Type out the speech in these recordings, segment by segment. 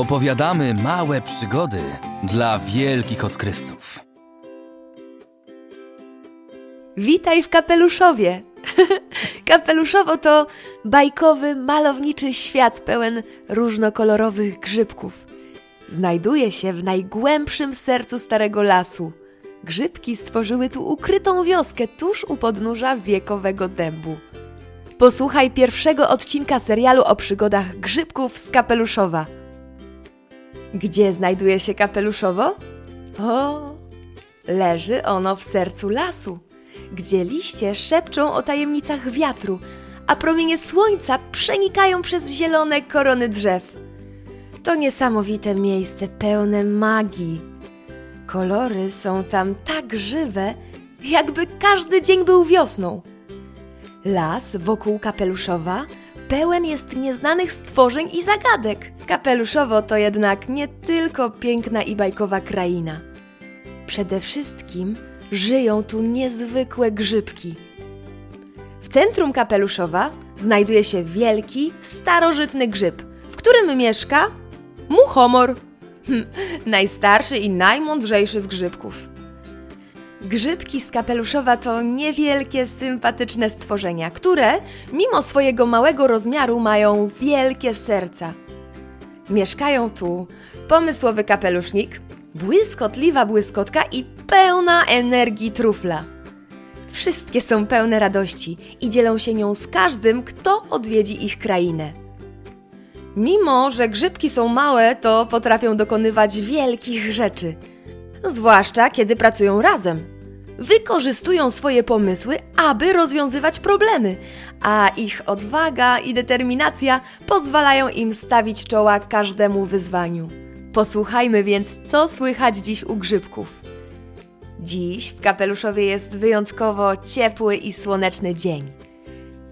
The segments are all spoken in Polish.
Opowiadamy małe przygody dla wielkich odkrywców. Witaj w kapeluszowie! Kapeluszowo to bajkowy, malowniczy świat pełen różnokolorowych grzybków. Znajduje się w najgłębszym sercu starego lasu. Grzybki stworzyły tu ukrytą wioskę tuż u podnóża wiekowego dębu. Posłuchaj pierwszego odcinka serialu o przygodach grzybków z Kapeluszowa. Gdzie znajduje się Kapeluszowo? O, leży ono w sercu lasu, gdzie liście szepczą o tajemnicach wiatru, a promienie słońca przenikają przez zielone korony drzew. To niesamowite miejsce pełne magii. Kolory są tam tak żywe, jakby każdy dzień był wiosną. Las wokół kapeluszowa pełen jest nieznanych stworzeń i zagadek. Kapeluszowo to jednak nie tylko piękna i bajkowa kraina. Przede wszystkim żyją tu niezwykłe grzybki. W centrum kapeluszowa znajduje się wielki, starożytny grzyb, w którym mieszka muchomor. Najstarszy i najmądrzejszy z grzybków. Grzybki z kapeluszowa to niewielkie, sympatyczne stworzenia, które, mimo swojego małego rozmiaru, mają wielkie serca. Mieszkają tu pomysłowy kapelusznik, błyskotliwa błyskotka i pełna energii trufla. Wszystkie są pełne radości i dzielą się nią z każdym, kto odwiedzi ich krainę. Mimo, że grzybki są małe, to potrafią dokonywać wielkich rzeczy. Zwłaszcza kiedy pracują razem. Wykorzystują swoje pomysły, aby rozwiązywać problemy, a ich odwaga i determinacja pozwalają im stawić czoła każdemu wyzwaniu. Posłuchajmy więc, co słychać dziś u grzybków. Dziś w kapeluszowie jest wyjątkowo ciepły i słoneczny dzień.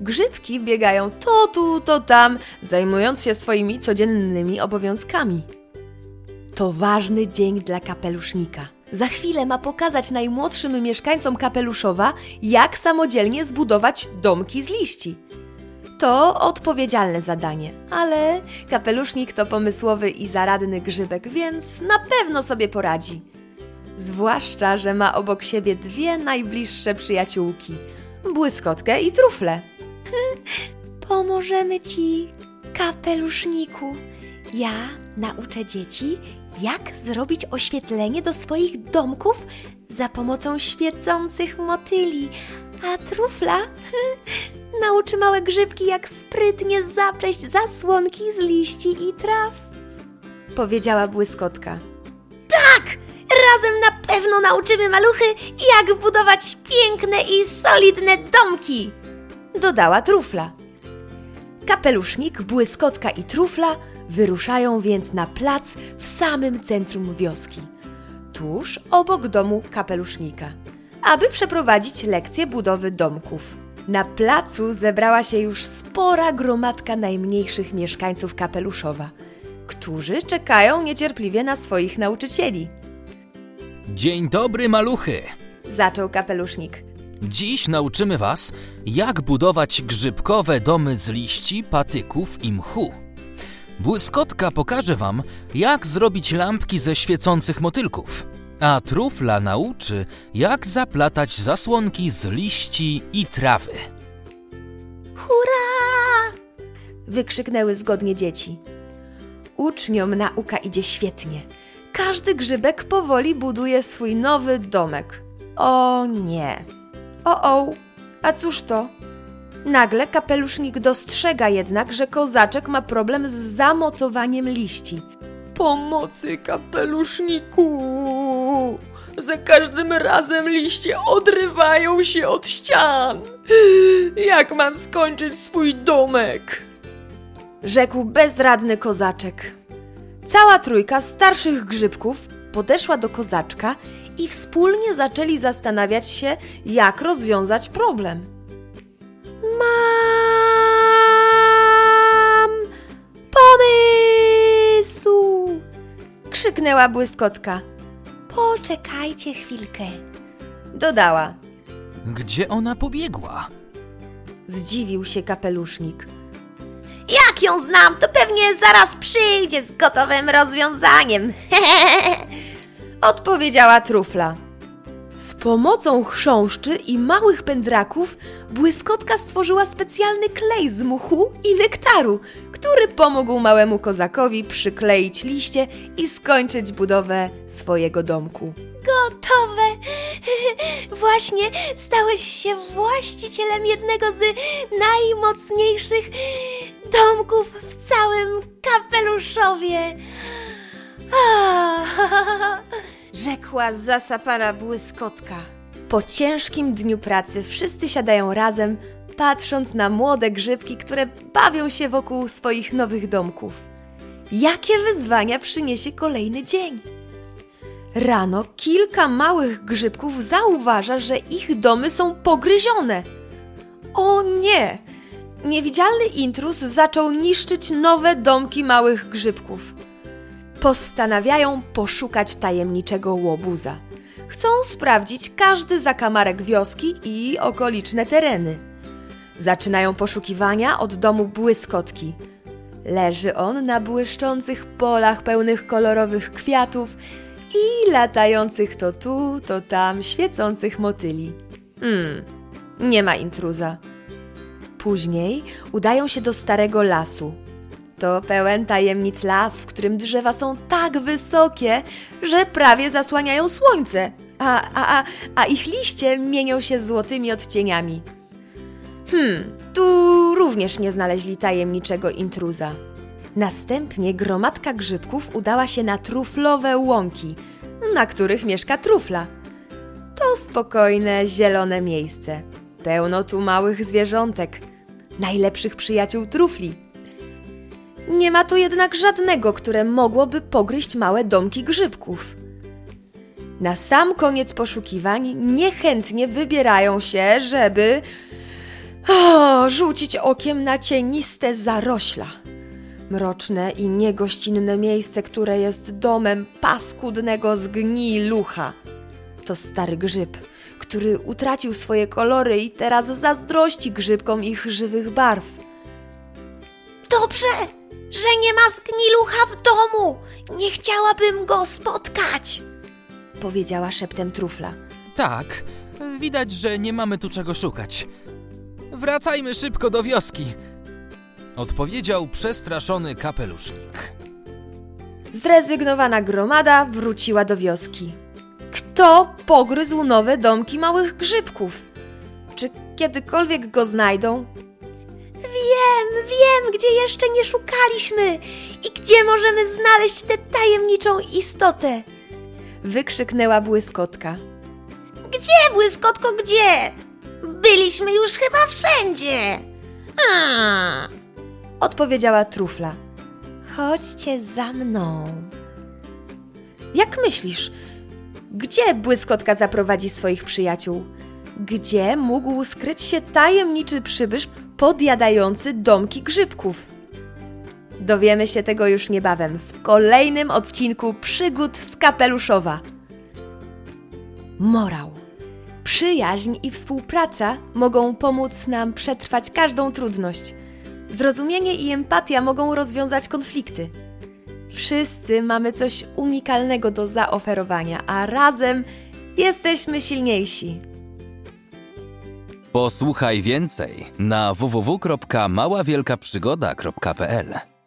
Grzybki biegają to tu, to tam, zajmując się swoimi codziennymi obowiązkami. To ważny dzień dla kapelusznika. Za chwilę ma pokazać najmłodszym mieszkańcom kapeluszowa, jak samodzielnie zbudować domki z liści. To odpowiedzialne zadanie, ale kapelusznik to pomysłowy i zaradny grzybek, więc na pewno sobie poradzi. Zwłaszcza, że ma obok siebie dwie najbliższe przyjaciółki błyskotkę i trufle. Pomożemy ci, kapeluszniku. Ja nauczę dzieci, jak zrobić oświetlenie do swoich domków za pomocą świecących motyli, a trufla nauczy małe grzybki, jak sprytnie zapleść zasłonki z liści i traw. Powiedziała błyskotka. Tak! Razem na pewno nauczymy maluchy, jak budować piękne i solidne domki! Dodała trufla. Kapelusznik, błyskotka i trufla wyruszają więc na plac w samym centrum wioski, tuż obok domu kapelusznika, aby przeprowadzić lekcję budowy domków. Na placu zebrała się już spora gromadka najmniejszych mieszkańców kapeluszowa, którzy czekają niecierpliwie na swoich nauczycieli. Dzień dobry, maluchy! Zaczął kapelusznik. Dziś nauczymy Was, jak budować grzybkowe domy z liści, patyków i mchu. Błyskotka pokaże Wam, jak zrobić lampki ze świecących motylków, a trufla nauczy, jak zaplatać zasłonki z liści i trawy. Hurra! Wykrzyknęły zgodnie dzieci. Uczniom nauka idzie świetnie. Każdy grzybek powoli buduje swój nowy domek. O nie. O, o, a cóż to? Nagle kapelusznik dostrzega jednak, że kozaczek ma problem z zamocowaniem liści. Pomocy, kapeluszniku! Za każdym razem liście odrywają się od ścian. Jak mam skończyć swój domek? Rzekł bezradny kozaczek. Cała trójka starszych grzybków podeszła do kozaczka i wspólnie zaczęli zastanawiać się, jak rozwiązać problem. Krzyknęła błyskotka. Poczekajcie chwilkę, dodała. Gdzie ona pobiegła? Zdziwił się kapelusznik. Jak ją znam, to pewnie zaraz przyjdzie z gotowym rozwiązaniem. Odpowiedziała trufla. Z pomocą chrząszczy i małych pędraków błyskotka stworzyła specjalny klej z muchu i nektaru, który pomógł małemu kozakowi przykleić liście i skończyć budowę swojego domku. Gotowe! Właśnie stałeś się właścicielem jednego z najmocniejszych domków w całym kapeluszowie. Ah, rzekła zasapana błyskotka. Po ciężkim dniu pracy wszyscy siadają razem, patrząc na młode grzybki, które bawią się wokół swoich nowych domków. Jakie wyzwania przyniesie kolejny dzień? Rano kilka małych grzybków zauważa, że ich domy są pogryzione. O nie! Niewidzialny intruz zaczął niszczyć nowe domki małych grzybków. Postanawiają poszukać tajemniczego łobuza. Chcą sprawdzić każdy zakamarek wioski i okoliczne tereny. Zaczynają poszukiwania od domu błyskotki. Leży on na błyszczących polach pełnych kolorowych kwiatów i latających to tu, to tam świecących motyli. Hmm, nie ma intruza. Później udają się do starego lasu. To pełen tajemnic las, w którym drzewa są tak wysokie, że prawie zasłaniają słońce, a, a, a, a ich liście mienią się złotymi odcieniami. Hmm, tu również nie znaleźli tajemniczego intruza. Następnie gromadka grzybków udała się na truflowe łąki, na których mieszka trufla. To spokojne, zielone miejsce. Pełno tu małych zwierzątek, najlepszych przyjaciół trufli. Nie ma tu jednak żadnego, które mogłoby pogryźć małe domki grzybków. Na sam koniec poszukiwań niechętnie wybierają się, żeby o, rzucić okiem na cieniste zarośla. Mroczne i niegościnne miejsce, które jest domem paskudnego zgnilucha. To stary grzyb, który utracił swoje kolory i teraz zazdrości grzybkom ich żywych barw. Dobrze, że nie ma zgnilucha w domu. Nie chciałabym go spotkać, powiedziała szeptem trufla. Tak, widać, że nie mamy tu czego szukać. Wracajmy szybko do wioski. Odpowiedział przestraszony kapelusznik. Zrezygnowana gromada wróciła do wioski. Kto pogryzł nowe domki małych grzybków? Czy kiedykolwiek go znajdą? Wiem, wiem, gdzie jeszcze nie szukaliśmy i gdzie możemy znaleźć tę tajemniczą istotę. Wykrzyknęła błyskotka. Gdzie, błyskotko, gdzie? Byliśmy już chyba wszędzie. A, odpowiedziała trufla. Chodźcie za mną. Jak myślisz, gdzie błyskotka zaprowadzi swoich przyjaciół? Gdzie mógł skryć się tajemniczy przybysz podjadający domki grzybków? Dowiemy się tego już niebawem w kolejnym odcinku Przygód z Kapeluszowa. Morał. Przyjaźń i współpraca mogą pomóc nam przetrwać każdą trudność. Zrozumienie i empatia mogą rozwiązać konflikty. Wszyscy mamy coś unikalnego do zaoferowania, a razem jesteśmy silniejsi. Posłuchaj więcej na www.maławielkaprzygoda.pl